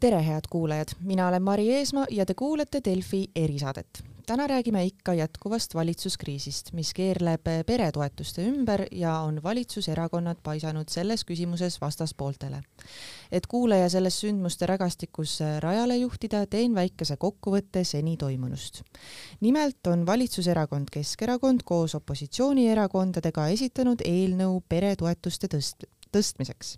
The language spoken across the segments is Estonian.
tere, head kuulajad, mina olen Mari Eesmaa ja te kuulate Delfi erisaadet. täna räägime ikka jätkuvast valitsuskriisist, mis keerleb peretoetuste ümber ja on valitsuserakonnad paisanud selles küsimuses vastaspooltele. et kuulaja selles sündmuste rägastikus rajale juhtida, teen väikese kokkuvõtte seni toimunust. nimelt on valitsuserakond Keskerakond koos opositsioonierakondadega esitanud eelnõu peretoetuste tõst-, tõstmiseks.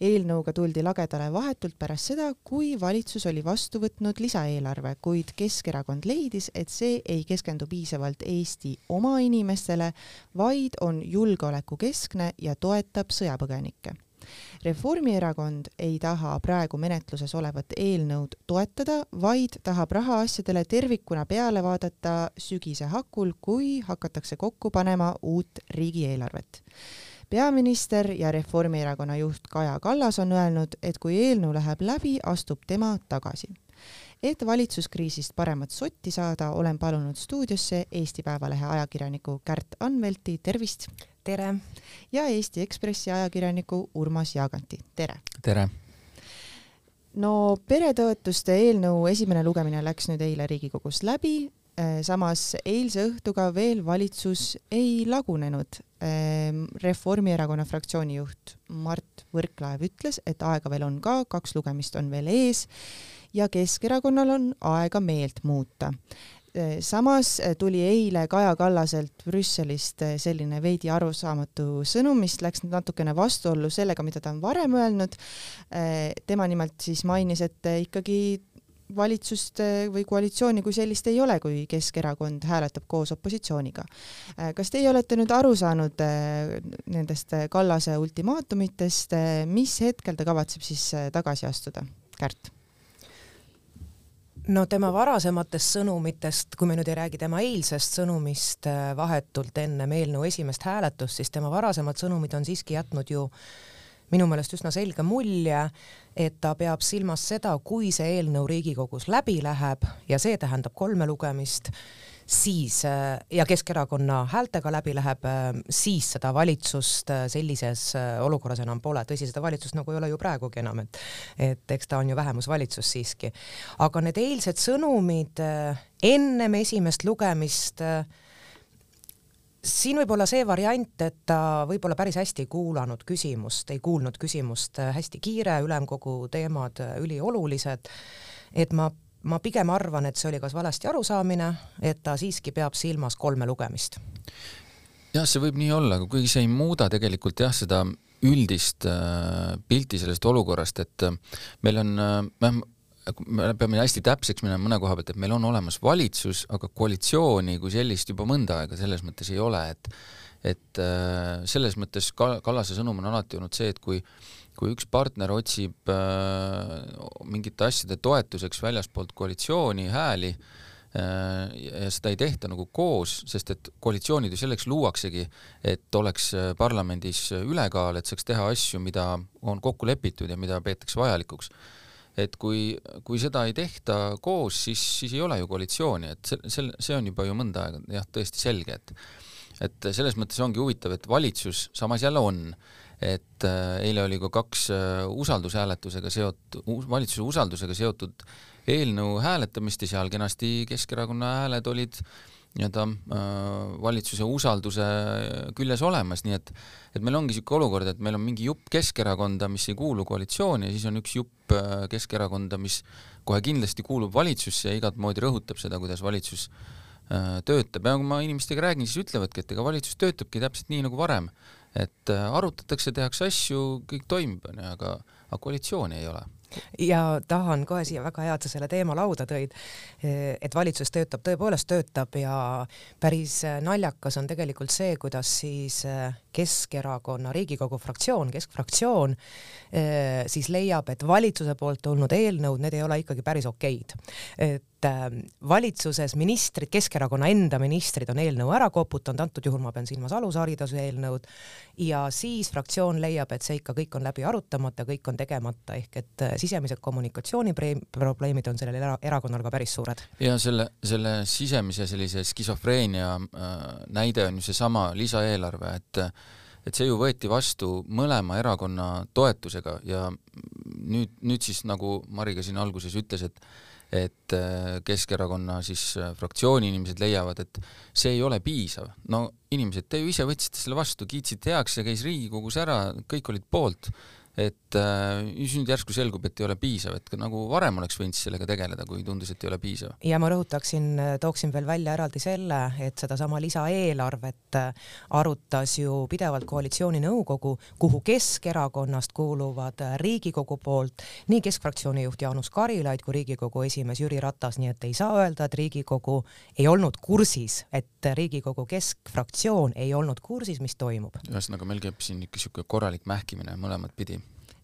eelnõuga tuldi lagedale vahetult pärast seda, kui valitsus oli vastu võtnud lisaeelarve, kuid Keskerakond leidis, et see ei keskendu piisavalt Eesti oma inimestele, vaid on julgeolekukeskne ja toetab sõjapõgenikke Reformierakond ei taha praegu menetluses olevat eelnõud toetada, vaid tahab rahaasjadele tervikuna peale vaadata sügise hakul, kui hakatakse kokku panema uut riigieelarvet peaminister ja Reformierakonna juht Kaja Kallas on öelnud, et kui eelnõu läheb läbi, astub tema tagasi. et valitsuskriisist paremat sotti saada, olen palunud stuudiosse Eesti Päevalehe ajakirjaniku Kärt Anvelti, tervist! tere! ja Eesti Ekspressi ajakirjaniku Urmas Jaaganti, tere! tere! no peretoetuste eelnõu esimene lugemine läks nüüd eile Riigikogus läbi, samas eilse õhtuga veel valitsus ei lagunenud Ehm, Reformierakonna fraktsiooni juht Mart Võrklaev ütles, et aega veel on ka, kaks lugemist on veel ees ja Keskerakonnal on aega meelt muuta. Ehm, samas tuli eile Kaja Kallaselt Brüsselist selline veidi arusaamatu sõnum, mis läks natukene vastuollu sellega, mida ta on varem öelnud. Tema nimelt siis mainis, et ikkagi valitsust või koalitsiooni kui sellist ei ole, kui Keskerakond hääletab koos opositsiooniga. Äh, kas teie olete nüüd aru saanud äh, nendest Kallase ultimaatumitest, mis hetkel ta kavatseb siis äh, tagasi astuda? Kärt no tema varasematest sõnumitest, kui me nüüd ei räägi tema eilsest sõnumist vahetult ennem eelnõu esimest hääletust, siis tema varasemad sõnumid on siiski jätnud ju minu meelest üsna selge mulje, et ta peab silmas seda, kui see eelnõu Riigikogus läbi läheb ja see tähendab kolme lugemist, siis ja Keskerakonna häältega läbi läheb, siis seda valitsust sellises olukorras enam pole, tõsi, seda valitsust nagu ei ole ju praegugi enam, et et eks ta on ju vähemusvalitsus siiski. aga need eilsed sõnumid ennem esimest lugemist äh, siin võib olla see variant, et ta võib-olla päris hästi ei kuulanud küsimust, ei kuulnud küsimust, äh, hästi kiire, ülemkogu teemad äh, üliolulised, et ma, ma pigem arvan, et see oli kas valesti arusaamine, et ta siiski peab silmas kolme lugemist. jah, see võib nii olla, kuigi see ei muuda tegelikult jah, seda üldist äh, pilti sellest olukorrast, et meil on me peame hästi täpseks minema mõne koha pealt, et meil on olemas valitsus, aga koalitsiooni kui sellist juba mõnda aega selles mõttes ei ole, et et äh, selles mõttes Kallase sõnum on alati olnud see, et kui kui üks partner otsib äh, mingite asjade toetuseks väljaspoolt koalitsiooni hääli äh, ja seda ei tehta nagu koos, sest et koalitsioonid ju selleks luuaksegi, et oleks parlamendis ülekaal, et saaks teha asju, mida on kokku lepitud ja mida peetakse vajalikuks et kui, kui seda ei tehta koos, siis, siis ei ole ju koalitsiooni, et see, see, see on juba ju mõnda aega jah, tõesti selge, et et selles mõttes ongi huvitav, et valitsus samas jälle on, et äh, eile oli ka kaks äh, usaldushääletusega seotud, valitsuse usaldusega seotud eelnõu hääletamist ja seal kenasti Keskerakonna hääled olid. äh, nii-öelda äh, valitsuse usalduse küljes olemas, nii et et meil ongi niisugune olukord, et meil on mingi jupp Keskerakonda, mis ei kuulu koalitsiooni ja siis on üks jupp äh, Keskerakonda, mis kohe kindlasti kuulub valitsusse ja igat moodi rõhutab seda, kuidas valitsus äh, töötab. Ja kui ma inimestega räägin, siis ütlevadki, et ega valitsus töötabki täpselt nii nagu varem, et arutatakse, tehakse asju, kõik toimib, onju, aga aga koalitsiooni ei ole ja tahan kohe siia väga hea, et sa selle teema lauda tõid. et valitsus töötab, tõepoolest töötab ja päris naljakas on tegelikult see, kuidas siis Keskerakonna Riigikogu fraktsioon, keskfraktsioon siis leiab, et valitsuse poolt tulnud eelnõud, need ei ole ikkagi päris okeid. et valitsuses ministrid, Keskerakonna enda ministrid on eelnõu ära koputanud, antud juhul ma pean silmas alushariduse eelnõud, ja siis fraktsioon leiab, et see ikka kõik on läbi arutamata, kõik on tegemata, ehk et sisemised kommunikatsiooniprobleemid on sellel era erakonnal ka päris suured. ja selle, selle sisemise sellise skisofreenia äh, näide on ju seesama lisaeelarve, et et see ju võeti vastu mõlema erakonna toetusega ja nüüd, nüüd siis nagu Mari ka siin alguses ütles, et et äh, Keskerakonna siis fraktsiooni inimesed leiavad, et see ei ole piisav. no inimesed, te ju ise võtsite selle vastu, kiitsite heaks, see käis Riigikogus ära, kõik olid poolt et äh, nüüd järsku selgub, et ei ole piisav, et nagu varem oleks võinud sellega tegeleda, kui tundus, et ei ole piisav. ja ma rõhutaksin, tooksin veel välja eraldi selle, et sedasama lisaeelarvet äh, arutas ju pidevalt koalitsiooninõukogu, kuhu Keskerakonnast kuuluvad äh, Riigikogu poolt nii Keskfraktsiooni juht Jaanus Karilaid kui Riigikogu esimees Jüri Ratas, nii et ei saa öelda, et Riigikogu ei olnud kursis, et Riigikogu Keskfraktsioon ei olnud kursis, mis toimub. ühesõnaga, meil käib siin ikka niisugune korralik mähkimine mõlemat pidi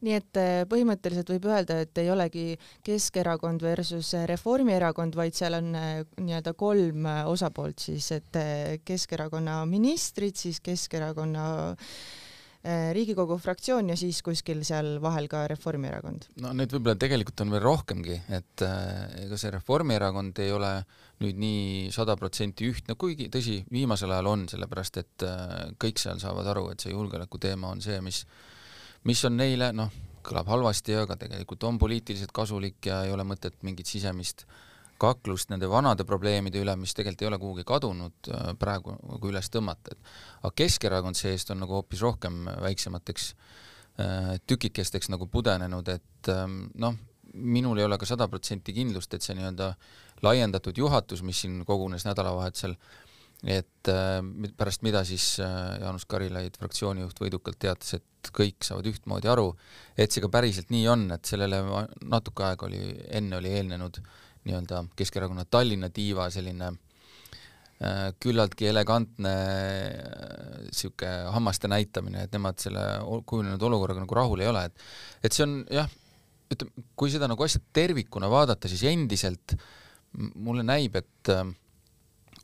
nii et äh, põhimõtteliselt võib öelda, et ei olegi Keskerakond versus äh, Reformierakond, vaid seal on äh, nii-öelda kolm osapoolt siis, et Keskerakonna ministrid, siis Keskerakonna Riigikogu fraktsioon ja siis kuskil seal vahel ka Reformierakond. no neid võib-olla tegelikult on veel rohkemgi, et ega see Reformierakond ei ole nüüd nii sada protsenti ühtne, kuigi tõsi, viimasel ajal on, sellepärast et kõik seal saavad aru, et see julgeoleku teema on see, mis mis on neile noh, kõlab halvasti, aga tegelikult on poliitiliselt kasulik ja ei ole mõtet mingit sisemist kaklust nende vanade probleemide üle, mis tegelikult ei ole kuhugi kadunud äh, praegu nagu üles tõmmata, et aga Keskerakond see-eest on nagu hoopis rohkem väiksemateks äh, tükikesteks nagu pudenenud, et ähm, noh, minul ei ole ka sada protsenti kindlust, et see nii-öelda laiendatud juhatus, mis siin kogunes nädalavahetusel, et äh, pärast mida siis Jaanus Karilaid, fraktsiooni juht, võidukalt teatas, et kõik saavad ühtmoodi aru, et see ka päriselt nii on, et sellele natuke aega oli, enne oli eelnenud nii-öelda Keskerakonna Tallinna tiiva selline äh, küllaltki elegantne niisugune äh, hammaste näitamine, et nemad selle kujunenud olukorraga nagu rahul ei ole, et et see on jah, ütleme, kui seda nagu asja tervikuna vaadata, siis endiselt mulle näib, et äh,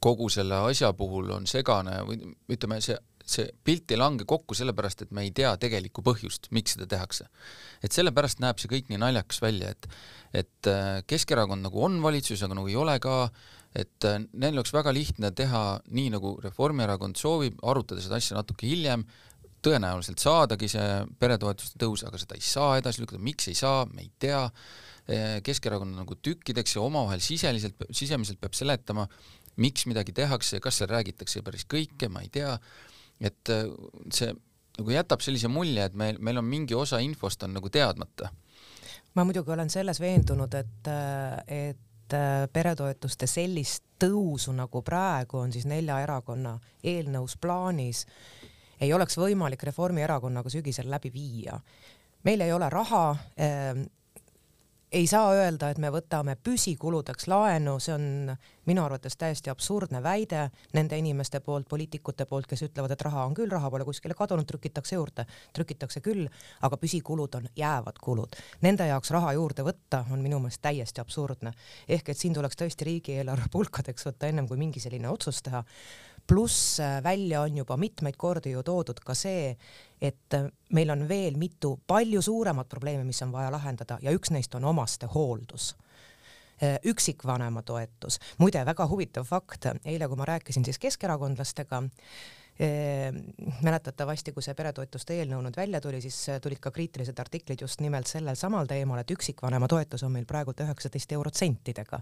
kogu selle asja puhul on segane või ütleme, see see pilt ei lange kokku sellepärast, et me ei tea tegelikku põhjust, miks seda tehakse. et sellepärast näeb see kõik nii naljakas välja, et et äh, Keskerakond nagu on valitsuses, aga nagu ei ole ka, et äh, neil oleks väga lihtne teha nii, nagu Reformierakond soovib, arutada seda asja natuke hiljem, tõenäoliselt saadagi see peretoetuste tõus, aga seda ei saa edasi lükata, miks ei saa, me ei tea, äh, Keskerakond on nagu tükkideks ja omavahel siseliselt, sisemiselt peab seletama, miks midagi tehakse kas seal räägitakse päris kõike, ma ei tea et äh, see nagu jätab sellise mulje, et meil, meil on mingi osa infost on nagu teadmata. ma muidugi olen selles veendunud, et, äh, et äh, peretoetuste sellist tõusu, nagu praegu on siis nelja erakonna eelnõus plaanis, ei oleks võimalik Reformierakonnaga sügisel läbi viia. meil ei ole raha ei saa öelda, et me võtame püsikuludeks laenu, see on minu arvates täiesti absurdne väide nende inimeste poolt, poliitikute poolt, kes ütlevad, et raha on küll, raha pole kuskile kadunud, trükitakse juurde, trükitakse küll, aga püsikulud on jäävad kulud. Nende jaoks raha juurde võtta on minu meelest täiesti absurdne. ehk et siin tuleks tõesti riigieelarve pulkadeks võtta ennem kui mingi selline otsus teha pluss äh, välja on juba mitmeid kordi ju toodud ka see, et äh, meil on veel mitu palju suuremat probleemi, mis on vaja lahendada ja üks neist on omastehooldus äh, üksikvanema toetus. muide, väga huvitav fakt, eile kui ma rääkisin siis keskerakondlastega, mäletatavasti, kui see peretoetuste eelnõu nüüd välja tuli, siis äh, tulid ka kriitilised artiklid just nimelt sellel samal teemal, et üksikvanema toetus on meil praegult üheksateist eurot sentidega.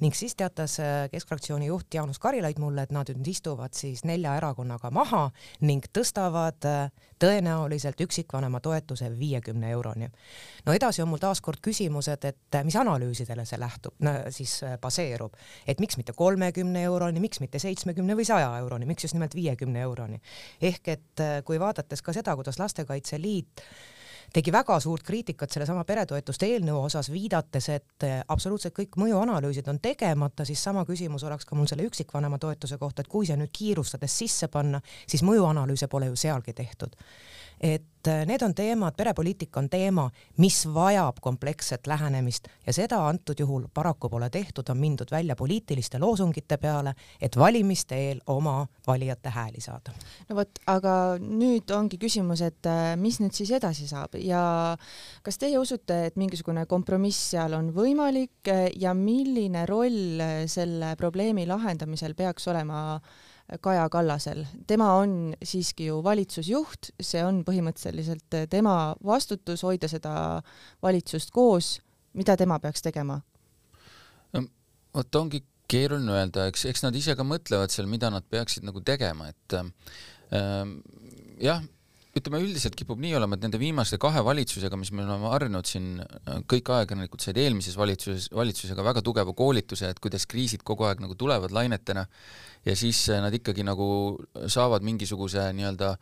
ning siis teatas äh, Keskfraktsiooni juht Jaanus Karilaid mulle, et nad nüüd istuvad siis nelja erakonnaga maha ning tõstavad äh, tõenäoliselt üksikvanema toetuse viiekümne euroni. no edasi on mul taaskord küsimused, et mis analüüsidele see lähtub, siis baseerub, et miks mitte kolmekümne euroni, miks mitte seitsmekümne või saja euroni, miks just nimelt viiekümne kahekümne euroni. ehk et äh, kui vaadates ka seda, kuidas Lastekaitse Liit tegi väga suurt kriitikat sellesama peretoetuste eelnõu osas, viidates, et äh, absoluutselt kõik mõjuanalüüsid on tegemata, siis sama küsimus oleks ka mul selle üksikvanema toetuse kohta, et kui see nüüd kiirustades sisse panna, siis mõjuanalüüse pole ju sealgi tehtud et äh, need on teemad, perepoliitika on teema, mis vajab kompleksset lähenemist ja seda antud juhul paraku pole tehtud, on mindud välja poliitiliste loosungite peale, et valimiste eel oma valijate hääli saada. no vot, aga nüüd ongi küsimus, et äh, mis nüüd siis edasi saab ja kas teie usute, et mingisugune kompromiss seal on võimalik ja milline roll selle probleemi lahendamisel peaks olema Kaja Kallasel, tema on siiski ju valitsusjuht, see on põhimõtteliselt tema vastutus hoida seda valitsust koos, mida tema peaks tegema? vot ongi keeruline öelda, eks, eks nad ise ka mõtlevad seal, mida nad peaksid nagu tegema, et äh, jah, ütleme üldiselt kipub nii olema, et nende viimase kahe valitsusega, mis me oleme harjunud siin, kõik ajakirjanikud said eelmises valitsuses, valitsusega väga tugeva koolituse, et kuidas kriisid kogu aeg nagu tulevad lainetena ja siis nad ikkagi nagu saavad mingisuguse nii-öelda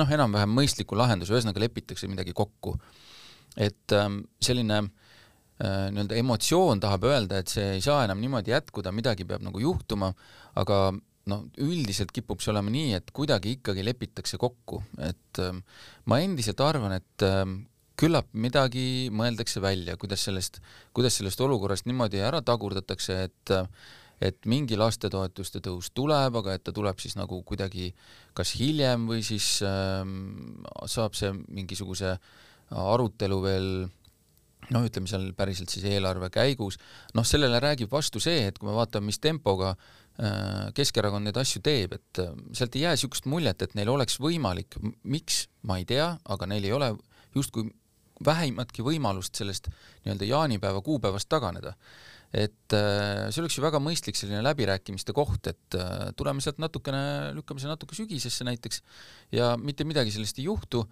noh, enam-vähem mõistliku lahenduse, ühesõnaga lepitakse midagi kokku. et ähm, selline äh, Äh, nii-öelda emotsioon tahab öelda, et see ei saa enam niimoodi jätkuda, midagi peab nagu juhtuma, aga noh, üldiselt kipub see olema nii, et kuidagi ikkagi lepitakse kokku, et äh, ma endiselt arvan, et äh, küllap midagi mõeldakse välja, kuidas sellest, kuidas sellest olukorrast niimoodi ära tagurdatakse, et et mingi lastetoetuste tõus tuleb, aga et ta tuleb siis nagu kuidagi kas hiljem või siis äh, saab see mingisuguse arutelu veel noh, ütleme seal päriselt siis eelarve käigus, noh, sellele räägib vastu see, et kui me vaatame, mis tempoga äh, Keskerakond neid asju teeb, et äh, sealt ei jää niisugust muljet, et neil oleks võimalik, miks, ma ei tea, aga neil ei ole justkui vähimatki võimalust sellest nii-öelda jaanipäeva kuupäevast taganeda. et äh, see oleks ju väga mõistlik selline läbirääkimiste koht, et tuleme sealt natukene, lükkame selle natuke sügisesse näiteks ja mitte midagi sellest ei juhtu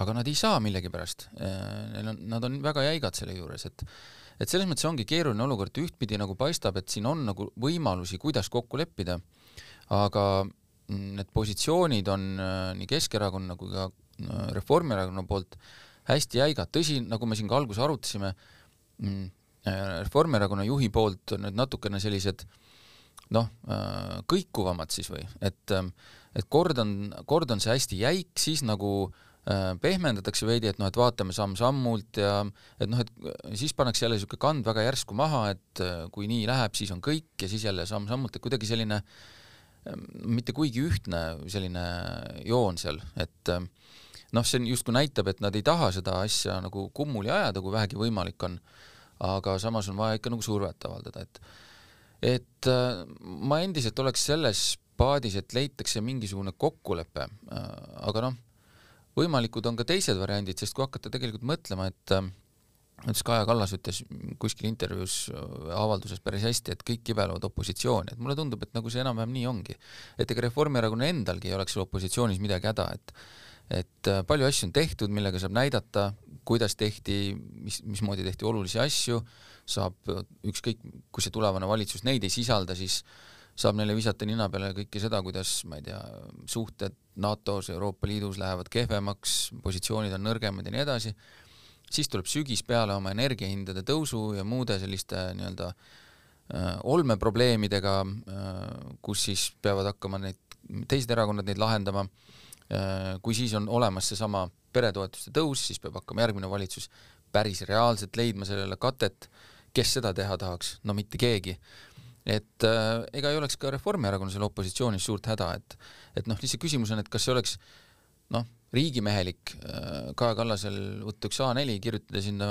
aga nad ei saa millegipärast, neil on, nad on väga jäigad selle juures, et et selles mõttes ongi keeruline olukord, ühtpidi nagu paistab, et siin on nagu võimalusi, kuidas kokku leppida, aga need positsioonid on äh, nii Keskerakonna kui ka äh, Reformierakonna poolt hästi jäigad, tõsi, nagu me siin ka alguses arutasime, mm, äh, Reformierakonna juhi poolt on need natukene sellised noh, kõikuvamad siis või, et et kord on, kord on see hästi jäik, siis nagu Äh, pehmendatakse veidi, et noh, et vaatame samm-sammult ja et noh, et siis pannakse jälle niisugune kand väga järsku maha, et äh, kui nii läheb, siis on kõik ja siis jälle samm-sammult, et kuidagi selline ähm, mitte kuigi ühtne selline joon seal, et äh, noh, see justkui näitab, et nad ei taha seda asja nagu kummuli ajada, kui vähegi võimalik on, aga samas on vaja ikka nagu survet avaldada, et et ma endiselt oleks selles paadis, et leitakse mingisugune kokkulepe, aga noh, võimalikud on ka teised variandid, sest kui hakata tegelikult mõtlema, et äh, ütles Kaja Kallas ütles kuskil intervjuus äh, avalduses päris hästi, et kõik kibelevad opositsiooni, et mulle tundub, et nagu see enam-vähem nii ongi. et ega Reformierakonna endalgi ei oleks seal opositsioonis midagi häda, et et äh, palju asju on tehtud, millega saab näidata, kuidas tehti, mis, mismoodi tehti olulisi asju, saab ükskõik, kui see tulevane valitsus neid ei sisalda, siis saab neile visata nina peale kõike seda, kuidas, ma ei tea, suhted NATO-s, Euroopa Liidus lähevad kehvemaks, positsioonid on nõrgemad ja nii edasi, siis tuleb sügis peale oma energiahindade tõusu ja muude selliste nii-öelda äh, olmeprobleemidega äh,, kus siis peavad hakkama neid, teised erakonnad neid lahendama. Äh,, kui siis on olemas seesama peretoetuste tõus, siis peab hakkama järgmine valitsus päris reaalselt leidma sellele katet, kes seda teha tahaks, no mitte keegi et äh, ega ei oleks ka Reformierakonnal seal opositsioonis suurt häda, et et noh, lihtsalt küsimus on, et kas see oleks noh, riigimehelik äh, Kaja Kallasel võtta üks A4, kirjutada sinna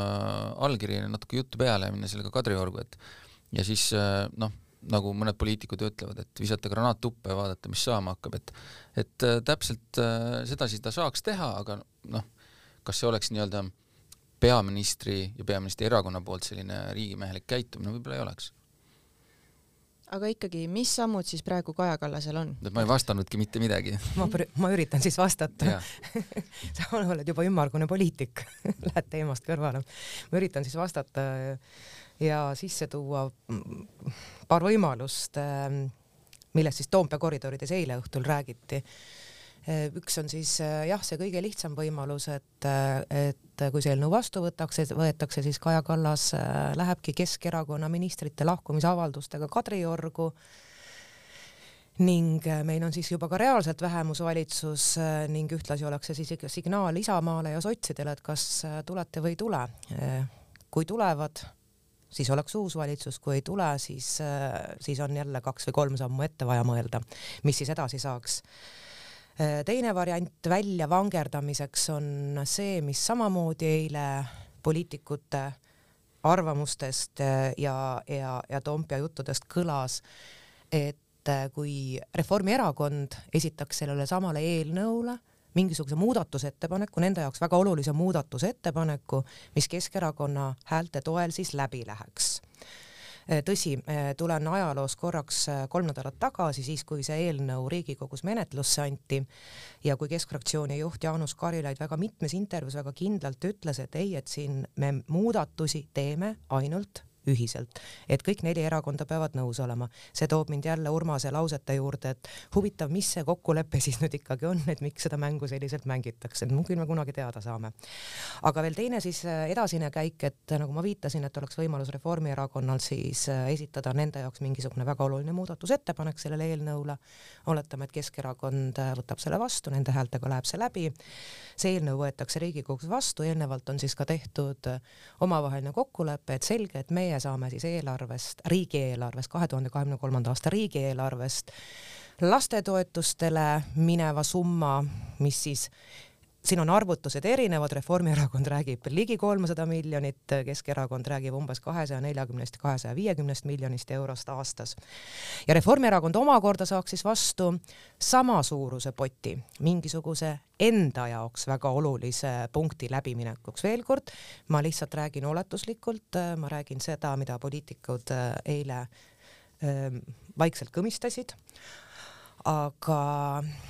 allkiri, natuke juttu peale ja minna sellega Kadriorgu, et ja siis äh, noh, nagu mõned poliitikud ütlevad, et visata granaat tuppa ja vaadata, mis saama hakkab, et et äh, täpselt sedasi ta saaks teha, aga noh, kas see oleks nii-öelda peaministri ja peaministri erakonna poolt selline riigimehelik käitumine, võib-olla ei oleks aga ikkagi, mis sammud siis praegu Kaja Kallasel on? ma ei vastanudki mitte midagi. Ma, ma üritan siis vastata. Sa oled juba ümmargune poliitik. Lähed teemast kõrvale. ma üritan siis vastata ja sisse tuua paar võimalust, millest siis Toompea koridorides eile õhtul räägiti. Äh, üks on siis jah, see kõige lihtsam võimalus, et, äh, et kui see eelnõu vastu võtakse, võetakse, siis Kaja Kallas lähebki Keskerakonna ministrite lahkumisavaldustega Kadriorgu ning meil on siis juba ka reaalselt vähemusvalitsus ning ühtlasi oleks see siis signaal Isamaale ja sotsidele, et kas tulete või ei tule. kui tulevad, siis oleks uus valitsus, kui ei tule, siis, siis on jälle kaks või kolm sammu ette vaja mõelda, mis siis edasi saaks teine variant välja vangerdamiseks on see, mis samamoodi eile poliitikute arvamustest äh, ja, ja, ja Toompea juttudest kõlas, et et kui Reformierakond esitaks sellele samale eelnõule mingisuguse muudatusettepaneku, nende jaoks väga olulise muudatusettepaneku, mis Keskerakonna häälte toel siis läbi läheks. Äh, tõsi, äh, tulen ajaloos korraks äh, kolm nädalat tagasi, siis kui see eelnõu Riigikogus menetlusse anti. Ja kui Keskfraktsiooni juht Jaanus Karilaid väga mitmes intervjuus väga kindlalt ütles, et ei, et siin me muudatusi teeme ainult ühiselt, et kõik neli erakonda peavad nõus olema. see toob mind jälle Urmase lausete juurde, et huvitav, mis see kokkulepe siis nüüd ikkagi on, et miks seda mängu selliselt mängitakse, et küll me kunagi teada saame. aga veel teine siis äh, edasine käik, et nagu ma viitasin, et oleks võimalus Reformierakonnal siis äh, esitada nende jaoks mingisugune väga oluline muudatusettepanek sellele eelnõule. oletame, et Keskerakond äh, võtab selle vastu, nende häältega läheb see läbi. see eelnõu võetakse Riigikogus vastu, eelnevalt on siis ka tehtud omavaheline kokkulepe, et selge, et meie meie saame siis eelarvest, riigieelarvest, kahe tuhande kahekümne kolmanda aasta riigieelarvest lastetoetustele mineva summa, mis siis siin on arvutused erinevad, Reformierakond räägib ligi kolmsada miljonit, Keskerakond räägib umbes kahesaja neljakümnest, kahesaja viiekümnest miljonist eurost aastas. ja Reformierakond omakorda saaks siis vastu sama suuruse poti mingisuguse enda jaoks väga olulise punkti läbiminekuks. veel kord, ma lihtsalt räägin oletuslikult, ma räägin seda, mida poliitikud eile ähm, vaikselt kõmistasid aga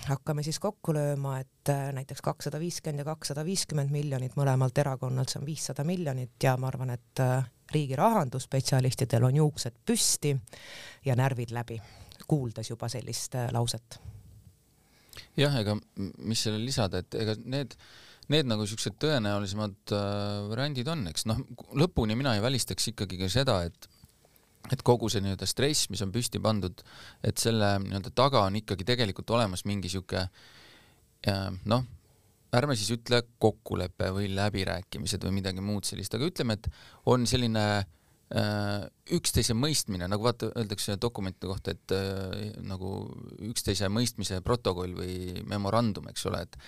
hakkame siis kokku lööma, et äh, näiteks kakssada viiskümmend ja kakssada viiskümmend miljonit mõlemalt erakonnalt, see on viissada miljonit ja ma arvan, et äh, riigi rahandusspetsialistidel on juuksed püsti ja närvid läbi, kuuldes juba sellist äh, lauset. jah, ega mis sellele lisada, et ega need need nagu siuksed tõenäolisemad variandid on, eks noh, lõpuni mina ei välistaks ikkagi ka seda, et et kogu see nii-öelda stress, mis on püsti pandud, et selle nii-öelda taga on ikkagi tegelikult olemas mingi sihuke noh, ärme siis ütle kokkulepe või läbirääkimised või midagi muud sellist, aga ütleme, et on selline äh, üksteise mõistmine, nagu vaata, öeldakse dokumentide kohta, et äh, nagu üksteise mõistmise protokoll või memorandum, eks ole, et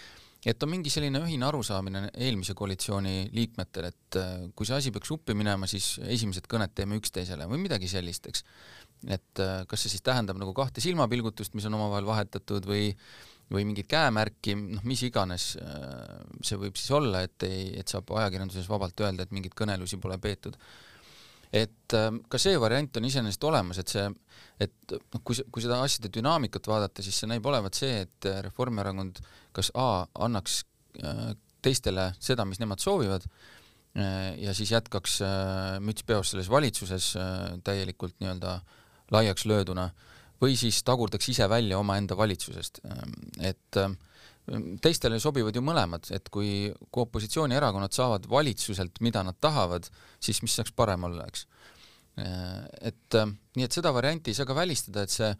et on mingi selline ühine arusaamine eelmise koalitsiooni liikmetel, et äh, kui see asi peaks uppi minema, siis esimesed kõned teeme üksteisele või midagi sellist, eks. et äh, kas see siis tähendab nagu kahte silmapilgutust, mis on omavahel vahetatud või või mingit käemärki, noh, mis iganes äh, see võib siis olla, et ei, et saab ajakirjanduses vabalt öelda, et mingeid kõnelusi pole peetud et ähm, ka see variant on iseenesest olemas, et see, et noh, kui, kui seda asjade dünaamikat vaadata, siis see näib olevat see, et äh, Reformierakond kas A annaks äh, teistele seda, mis nemad soovivad, äh, ja siis jätkaks müts peos selles valitsuses täielikult nii-öelda laiaks lööduna, või siis tagurdaks ise välja omaenda valitsusest, et äh, teistele sobivad ju mõlemad, et kui, kui opositsioonierakonnad saavad valitsuselt, mida nad tahavad, siis mis saaks parem olla, eks. et nii et seda varianti ei saa ka välistada, et see,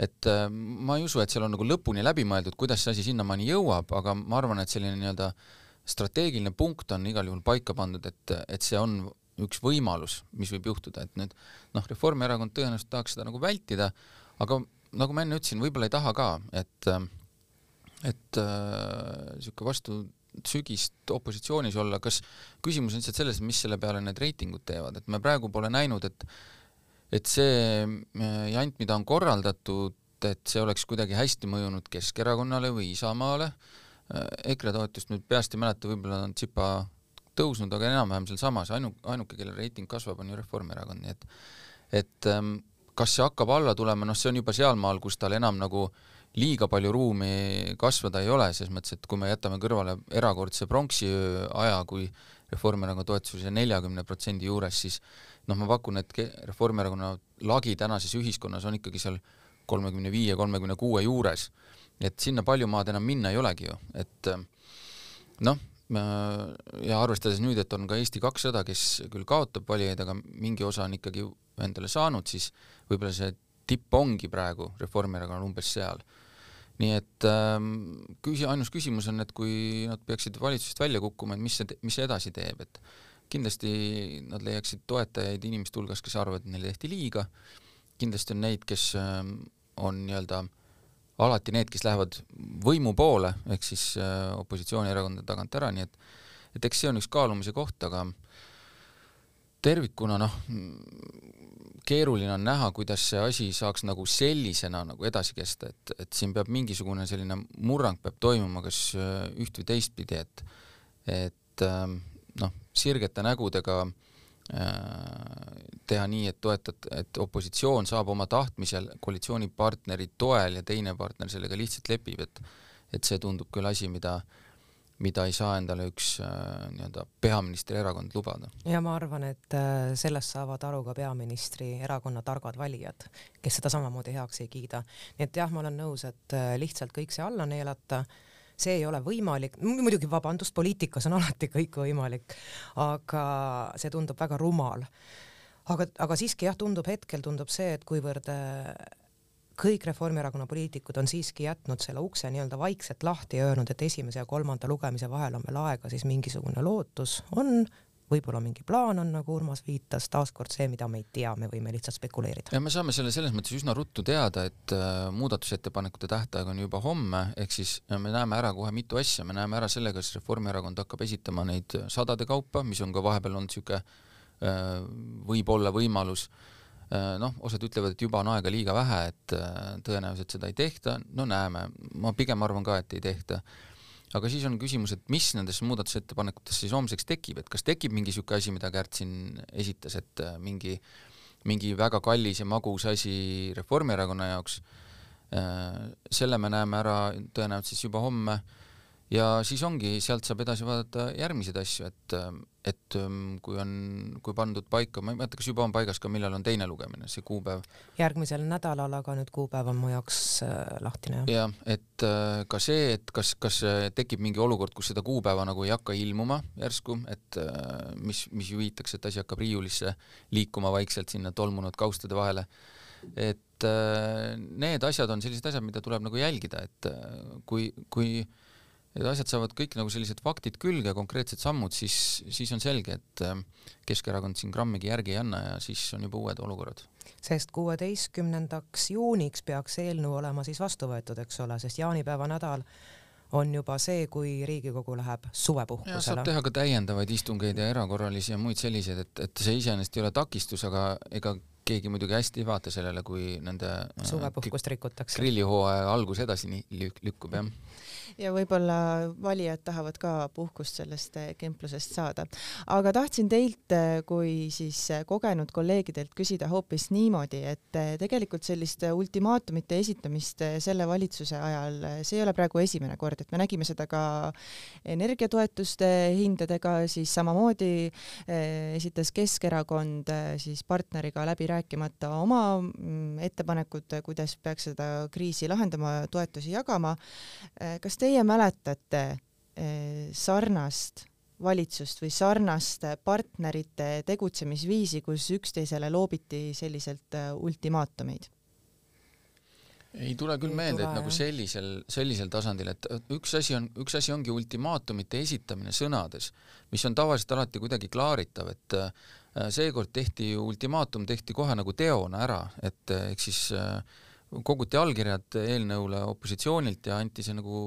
et ma ei usu, et seal on nagu lõpuni läbi mõeldud, kuidas see asi sinnamaani jõuab, aga ma arvan, et selline nii-öelda strateegiline punkt on igal juhul paika pandud, et, et see on üks võimalus, mis võib juhtuda, et nüüd noh, Reformierakond tõenäoliselt tahaks seda nagu vältida, aga nagu ma enne ütlesin, võib-olla ei taha ka, et äh, et niisugune äh, vastu sügist opositsioonis olla, kas küsimus on lihtsalt selles, mis selle peale need reitingud teevad, et me praegu pole näinud, et et see äh, jant, mida on korraldatud, et see oleks kuidagi hästi mõjunud Keskerakonnale või Isamaale, äh, EKRE toetust nüüd peast ei mäleta, võib-olla on tsipa tõusnud, aga enam-vähem sealsamas, ainu-, ainuke, kelle reiting kasvab, on ju Reformierakond, nii et et ähm, kas see hakkab alla tulema, noh, see on juba sealmaal, kus tal enam nagu äh, liiga palju ruumi kasvada ei ole, selles mõttes, et kui me jätame kõrvale erakordse pronksiöö aja, kui Reformierakonna toetus oli neljakümne protsendi juures, siis noh, ma pakun, et Reformierakonna lagi tänases ühiskonnas on ikkagi seal kolmekümne viie, kolmekümne kuue juures. et sinna palju maad enam minna ei olegi ju, et noh, ja arvestades nüüd, et on ka Eesti kakssada, kes küll kaotab valijaid, aga mingi osa on ikkagi endale saanud, siis võib-olla see tipp ongi praegu Reformierakonnal umbes seal. Nii et ähm, küsi-, ainus küsimus on, et kui nad peaksid valitsusest välja kukkuma, et mis see, mis see edasi teeb, et kindlasti nad leiaksid toetajaid inimeste hulgas, kes arvavad, et neile tehti liiga, kindlasti on neid, kes ähm, on nii-öelda alati need, kes lähevad võimu poole, ehk siis äh, opositsioonierakondade tagant ära, nii et et eks see on üks kaalumise koht, aga tervikuna noh, keeruline on näha, kuidas see asi saaks nagu sellisena nagu edasi kesta, et, et siin peab mingisugune selline murrang peab toimuma, kas äh, üht või teistpidi, et et ähm, noh, sirgete nägudega äh, teha nii, et toetad, et opositsioon saab oma tahtmisel koalitsioonipartneri toel ja teine partner sellega lihtsalt lepib, et et see tundub küll asi, mida äh, mida ei saa endale üks äh, nii-öelda peaministri erakond lubada. ja ma arvan, et äh, sellest saavad aru ka peaministri erakonna targad valijad, kes seda samamoodi heaks ei kiida. nii et jah, ma olen nõus, et äh, lihtsalt kõik see alla neelata, see ei ole võimalik, muidugi vabandust, poliitikas on alati kõik võimalik, aga see tundub väga rumal. aga, aga siiski jah, tundub hetkel, tundub see, et kuivõrd kõik Reformierakonna poliitikud on siiski jätnud selle ukse nii-öelda vaikselt lahti ja öelnud, et esimese ja kolmanda lugemise vahel on veel aega, siis mingisugune lootus on, võib-olla mingi plaan on, nagu Urmas viitas, taaskord see, mida me ei tea, me võime lihtsalt spekuleerida. ja me saame selle selles mõttes üsna ruttu teada, et äh, muudatusettepanekute tähtaeg on juba homme, ehk siis me näeme ära kohe mitu asja, me näeme ära selle, kas Reformierakond hakkab esitama neid sadade kaupa, mis on ka vahepeal olnud niisugune äh, võib-olla võimalus äh, Äh, noh, osad ütlevad, et juba on aega liiga vähe, et äh, tõenäoliselt seda ei tehta, no näeme, ma pigem arvan ka, et ei tehta. aga siis on küsimus, et mis nendesse muudatusettepanekutesse siis homseks tekib, et kas tekib mingi niisugune asi, mida Kärt siin esitas, et äh, mingi, mingi väga kallis ja magus asi Reformierakonna jaoks, selle me näeme ära tõenäoliselt siis juba homme. Ja siis ongi, sealt saab edasi vaadata järgmiseid asju, et, et ähm, kui on, kui pandud paika, ma ei mäleta, kas juba on paigas ka, millal on teine lugemine, see kuupäev? järgmisel nädalal, aga nüüd kuupäev on mu jaoks äh, lahtine, jah. jah, et äh, ka see, et kas, kas tekib mingi olukord, kus seda kuupäeva nagu ei hakka ilmuma järsku, et äh, mis, mis ju viitaks, et asi hakkab riiulisse liikuma vaikselt sinna tolmunud kaustade vahele, et need asjad on sellised asjad, mida tuleb nagu jälgida, et kui, kui et asjad saavad kõik nagu sellised faktid külge, konkreetsed sammud, siis, siis on selge, et äh, Keskerakond siin grammigi järgi ei anna ja siis on juba uued olukorrad. sest kuueteistkümnendaks juuniks peaks eelnõu olema siis vastu võetud, eks ole, sest jaanipäeva nädal on juba see, kui Riigikogu läheb suvepuhkusele. saab teha ka täiendavaid istungeid ja erakorralisi ja muid selliseid, et, et see iseenesest ei ole takistus, aga ega keegi muidugi hästi ei vaata sellele, kui nende äh, suvepuhkust rikutakse. grillihooaja algus edasi lükkub, jah ja võib-olla valijad tahavad ka puhkust sellest eh, kemplusest saada. aga tahtsin teilt eh, kui siis eh, kogenud kolleegidelt küsida hoopis niimoodi, et tegelikult sellist ultimaatumite esitamist selle valitsuse ajal, see ei ole praegu esimene kord, et me nägime seda ka energiatoetuste hindadega, siis samamoodi esitas Keskerakond siis partneriga läbi rääkimata oma mm, ettepanekud, kuidas peaks seda kriisi lahendama, toetusi jagama. kas te teie mäletate eh, sarnast valitsust või sarnast partnerite tegutsemisviisi, kus üksteisele loobiti selliselt eh, ultimaatumeid? ei tule küll ei meelde, et nagu sellisel, sellisel tasandil, et üks asi on, üks asi ongi ultimaatumite esitamine sõnades, mis on tavaliselt alati kuidagi klaaritav, et äh, seekord tehti ultimaatum, tehti kohe nagu teona ära, et ehk siis äh, koguti allkirjad eelnõule opositsioonilt ja anti see nagu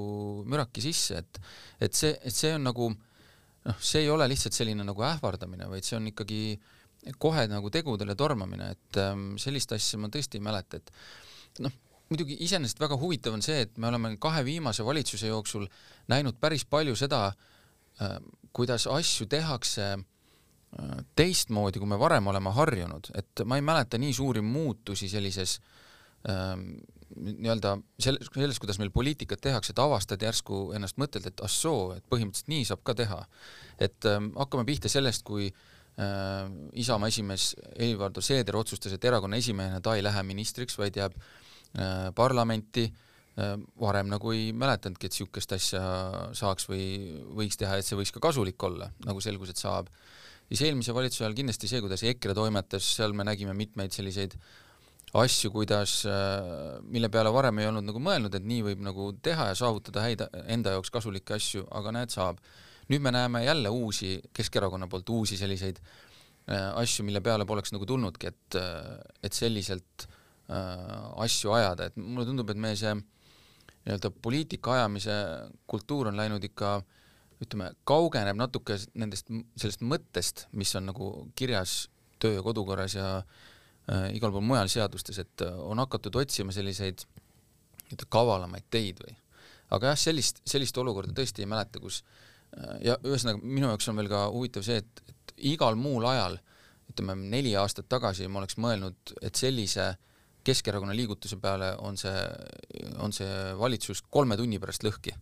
müraki sisse, et et see, et see on nagu noh, see ei ole lihtsalt selline nagu ähvardamine, vaid see on ikkagi kohe nagu tegudele tormamine, et ähm, sellist asja ma tõesti ei mäleta, et noh, muidugi iseenesest väga huvitav on see, et me oleme kahe viimase valitsuse jooksul näinud päris palju seda äh,, kuidas asju tehakse äh, teistmoodi, kui me varem oleme harjunud, et ma ei mäleta nii suuri muutusi sellises äh, nii-öelda selles, selles, kuidas meil poliitikat tehakse, et avastad järsku ennast mõttelt, et ah soo, et põhimõtteliselt nii saab ka teha. et ähm, hakkame pihta sellest, kui äh, Isamaa esimees Helir-Valdor Seeder otsustas, et erakonna esimehena ta ei lähe ministriks, vaid jääb äh, parlamenti äh,, varem nagu ei mäletanudki, et niisugust asja saaks või võiks teha, et see võiks ka kasulik olla, nagu selgus, et saab. siis eelmise valitsuse ajal kindlasti see, kuidas EKRE toimetas, seal me nägime mitmeid selliseid äh, asju, kuidas, äh, mille peale varem ei olnud nagu mõelnud, et nii võib nagu teha ja saavutada häid enda jaoks kasulikke asju, aga näed, saab. nüüd me näeme jälle uusi, Keskerakonna poolt uusi selliseid äh, asju, mille peale poleks nagu tulnudki, et, äh, et selliselt asju ajada, et mulle tundub, et meie see nii-öelda poliitika ajamise kultuur on läinud ikka ütleme, kaugeneb natuke nendest, sellest mõttest, mis on nagu kirjas töö- ja kodukorras ja äh, igal pool mujal seadustes, et on hakatud otsima selliseid nii-öelda kavalamaid teid või. aga jah, sellist, sellist olukorda tõesti ei mäleta, kus äh, ja ühesõnaga minu jaoks on veel ka huvitav see, et, et igal muul ajal, ütleme neli aastat tagasi ma oleks mõelnud, et sellise Keskerakonna liigutuse peale on see, on see valitsus kolme tunni pärast lõhki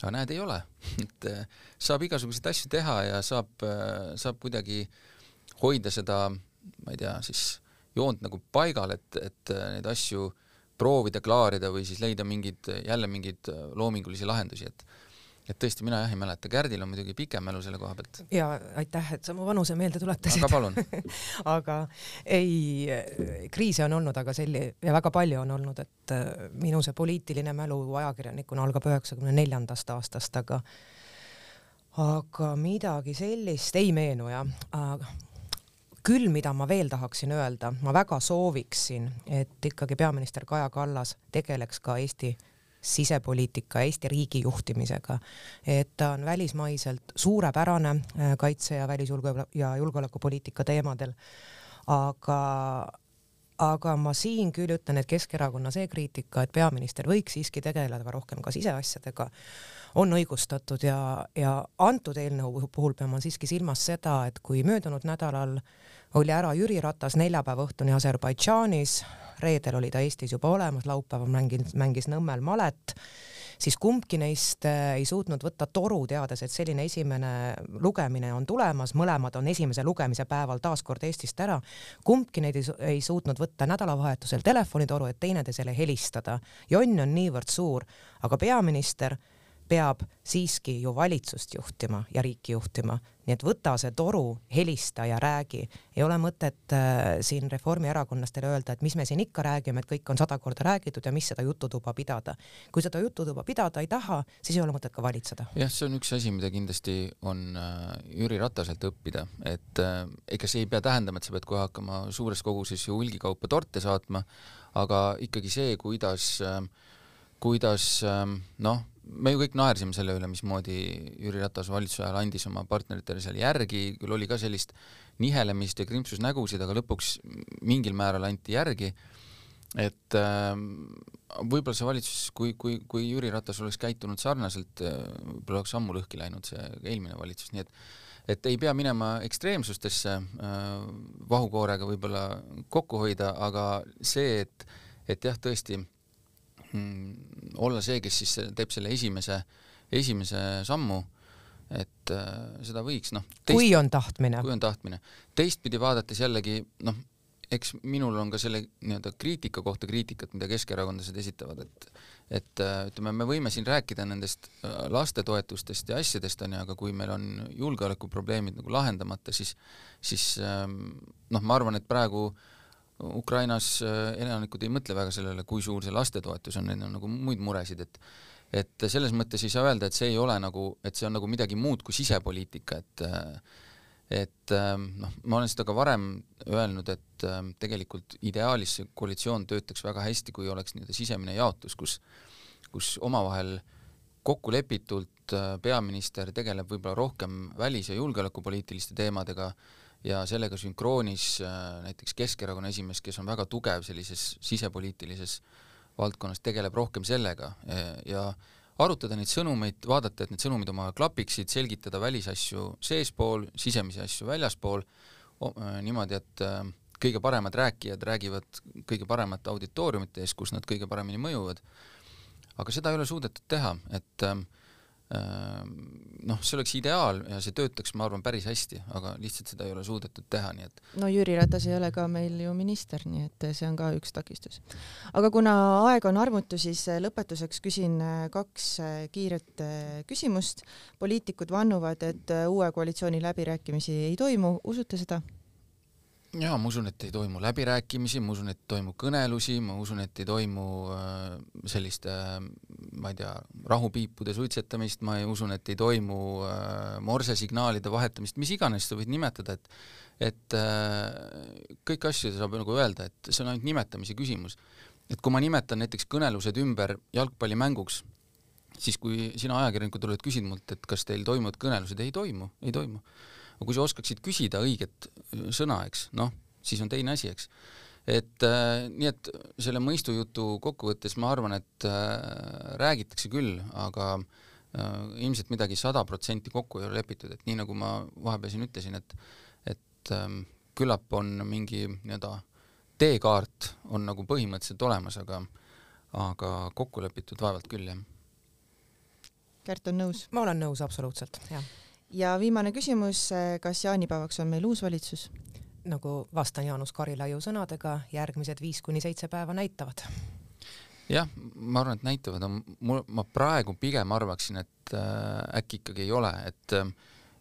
aga näed, ei ole et äh, saab igasuguseid asju teha ja saab, äh, saab kuidagi hoida seda, ma ei tea, siis joont nagu paigal, et, et äh, neid asju proovida klaarida või siis leida mingeid, jälle mingeid loomingulisi lahendusi, et et tõesti, mina jah ei mäleta, Kärdil on muidugi pikem mälu selle koha pealt. ja aitäh, et sa mu vanuse meelde tuletasid. aga palun aga ei, kriise on olnud, aga selli- ja väga palju on olnud, et äh, minu see poliitiline mälu ajakirjanikuna algab üheksakümne neljandast aastast, aga aga midagi sellist ei meenu jah, küll, mida ma veel tahaksin öelda, ma väga sooviksin, et ikkagi peaminister Kaja Kallas tegeleks ka Eesti sisepoliitika, Eesti riigi juhtimisega. et ta on välismaiselt suurepärane äh, kaitse- ja välisjulge- ja julgeolekupoliitika teemadel, aga aga ma siin küll ütlen, et Keskerakonna see kriitika, et peaminister võiks siiski tegeleda rohkem ka siseasjadega, on õigustatud ja, ja antud eelnõu puhul pean ma siiski silmas seda, et kui möödunud nädalal oli ära Jüri Ratas neljapäeva õhtuni Aserbaidžaanis, reedel oli ta Eestis juba olemas, laupäeval mängis, mängis Nõmmel malet, siis kumbki neist äh, ei suutnud võtta toru, teades, et selline esimene lugemine on tulemas, mõlemad on esimese lugemise päeval taas kord Eestist ära. kumbki neid ei, ei suutnud võtta nädalavahetusel telefonitoru, et teineteisele helistada. jonn on niivõrd suur, aga peaminister peab siiski ju valitsust juhtima ja riiki juhtima, nii et võta see toru, helista ja räägi. ei ole mõtet äh, siin Reformierakonnastele öelda, et mis me siin ikka räägime, et kõik on sada korda räägitud ja mis seda jututuba pidada. kui seda jututuba pidada ei taha, siis ei ole mõtet ka valitseda. jah, see on üks asi, mida kindlasti on äh, Jüri Rataselt õppida, et äh, ega see ei pea tähendama, et sa pead kohe hakkama suures koguses ju hulgikaupa torte saatma, aga ikkagi see, kuidas äh, kuidas ähm, noh, me ju kõik naersime selle üle, mismoodi Jüri Ratas valitsuse ajal andis oma partneritele seal järgi, küll oli ka sellist nihelemist ja krimpsusnägusid, aga lõpuks mingil määral anti järgi, et äh, võib-olla see valitsus, kui, kui, kui Jüri Ratas oleks käitunud sarnaselt, äh, võib-olla oleks ammu lõhki läinud see eelmine valitsus, nii et et ei pea minema ekstreemsustesse äh, vahukoorega võib-olla kokku hoida, aga see, et, et jah, tõesti olla see, kes siis teeb selle esimese, esimese sammu, et äh, seda võiks noh. kui on tahtmine. kui on tahtmine. teistpidi vaadates jällegi noh, eks minul on ka selle nii-öelda kriitika kohta kriitikat, mida keskerakondlased esitavad, et et äh, ütleme, me võime siin rääkida nendest äh, lastetoetustest ja asjadest, on ju, aga kui meil on julgeolekuprobleemid nagu lahendamata, siis siis ähm, noh, ma arvan, et praegu äh, Ukrainas äh, elanikud ei mõtle väga sellele, kui suur see lastetoetus on, neil on nagu muid muresid, et et selles mõttes ei saa öelda, et see ei ole nagu, et see on nagu midagi muud kui sisepoliitika, et et ähm, noh, ma olen seda ka varem öelnud, et tegelikult ideaalis see koalitsioon töötaks väga hästi, kui oleks nii-öelda sisemine jaotus, kus kus omavahel kokkulepitult äh, peaminister tegeleb võib-olla rohkem välis- ja julgeolekupoliitiliste teemadega, ja sellega sünkroonis äh, näiteks Keskerakonna esimees, kes on väga tugev sellises sisepoliitilises valdkonnas, tegeleb rohkem sellega ja arutada neid sõnumeid, vaadata, et need sõnumid omavahel klapiksid, selgitada välisasju seespool, sisemisi asju väljaspool, äh, niimoodi, et äh, kõige paremad rääkijad räägivad kõige paremate auditooriumite ees, kus nad kõige paremini mõjuvad. aga seda ei ole suudetud teha, et äh, noh, see oleks ideaal ja see töötaks, ma arvan, päris hästi, aga lihtsalt seda ei ole suudetud teha, nii et no Jüri Ratas ei ole ka meil ju minister, nii et see on ka üks takistus. aga kuna aeg on armutu, siis lõpetuseks küsin kaks kiiret küsimust. poliitikud vannuvad, et uue koalitsiooni läbirääkimisi ei toimu, usute seda? Jaa, ma usun, et ei toimu läbirääkimisi, ma usun, et toimub kõnelusi, ma usun, et ei toimu äh, sellist äh,, ma ei tea, rahupiipude suitsetamist, ma usun, et ei toimu äh, morsesignaalide vahetamist, mis iganes sa võid nimetada, et et kõiki asju saab nagu öelda, et see on ainult nimetamise küsimus. et kui ma nimetan näiteks kõnelused ümber jalgpallimänguks, siis kui sina ajakirjanikuna tuled, küsid mult, et kas teil toimuvad kõnelused, ei toimu, ei toimu. Aga kui sa oskaksid küsida õiget sõna, eks, noh, siis on teine asi, eks. et äh, nii, et selle mõistujutu kokkuvõttes ma arvan, et äh, räägitakse küll, aga äh, ilmselt midagi sada protsenti kokku ei ole lepitud, et nii nagu ma vahepeal siin ütlesin, et et äh, küllap on mingi nii-öelda teekaart on nagu põhimõtteliselt olemas, aga aga kokku lepitud vaevalt küll, jah. Kärt on nõus? ma olen nõus, absoluutselt, jah. Ja viimane küsimus, kas jaanipäevaks on meil uus valitsus? nagu vastan Jaanus Karilaiu sõnadega, järgmised viis kuni seitse päeva näitavad. jah, ma arvan, et näitavad, mul, ma praegu pigem arvaksin, et äh, äkki ikkagi ei ole, et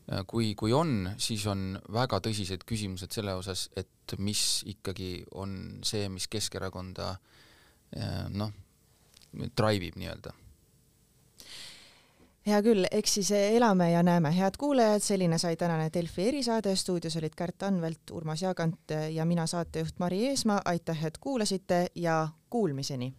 Äh, kui, kui on, siis on väga tõsised küsimused selle osas, et mis ikkagi on see, mis Keskerakonda äh, noh, drive ib nii-öelda hea küll, eks siis elame ja näeme, head kuulajad, selline sai tänane Delfi erisaade, stuudios olid Kärt Anvelt, Urmas Jaagant ja mina, saatejuht Mari Eesmaa, aitäh, et kuulasite ja kuulmiseni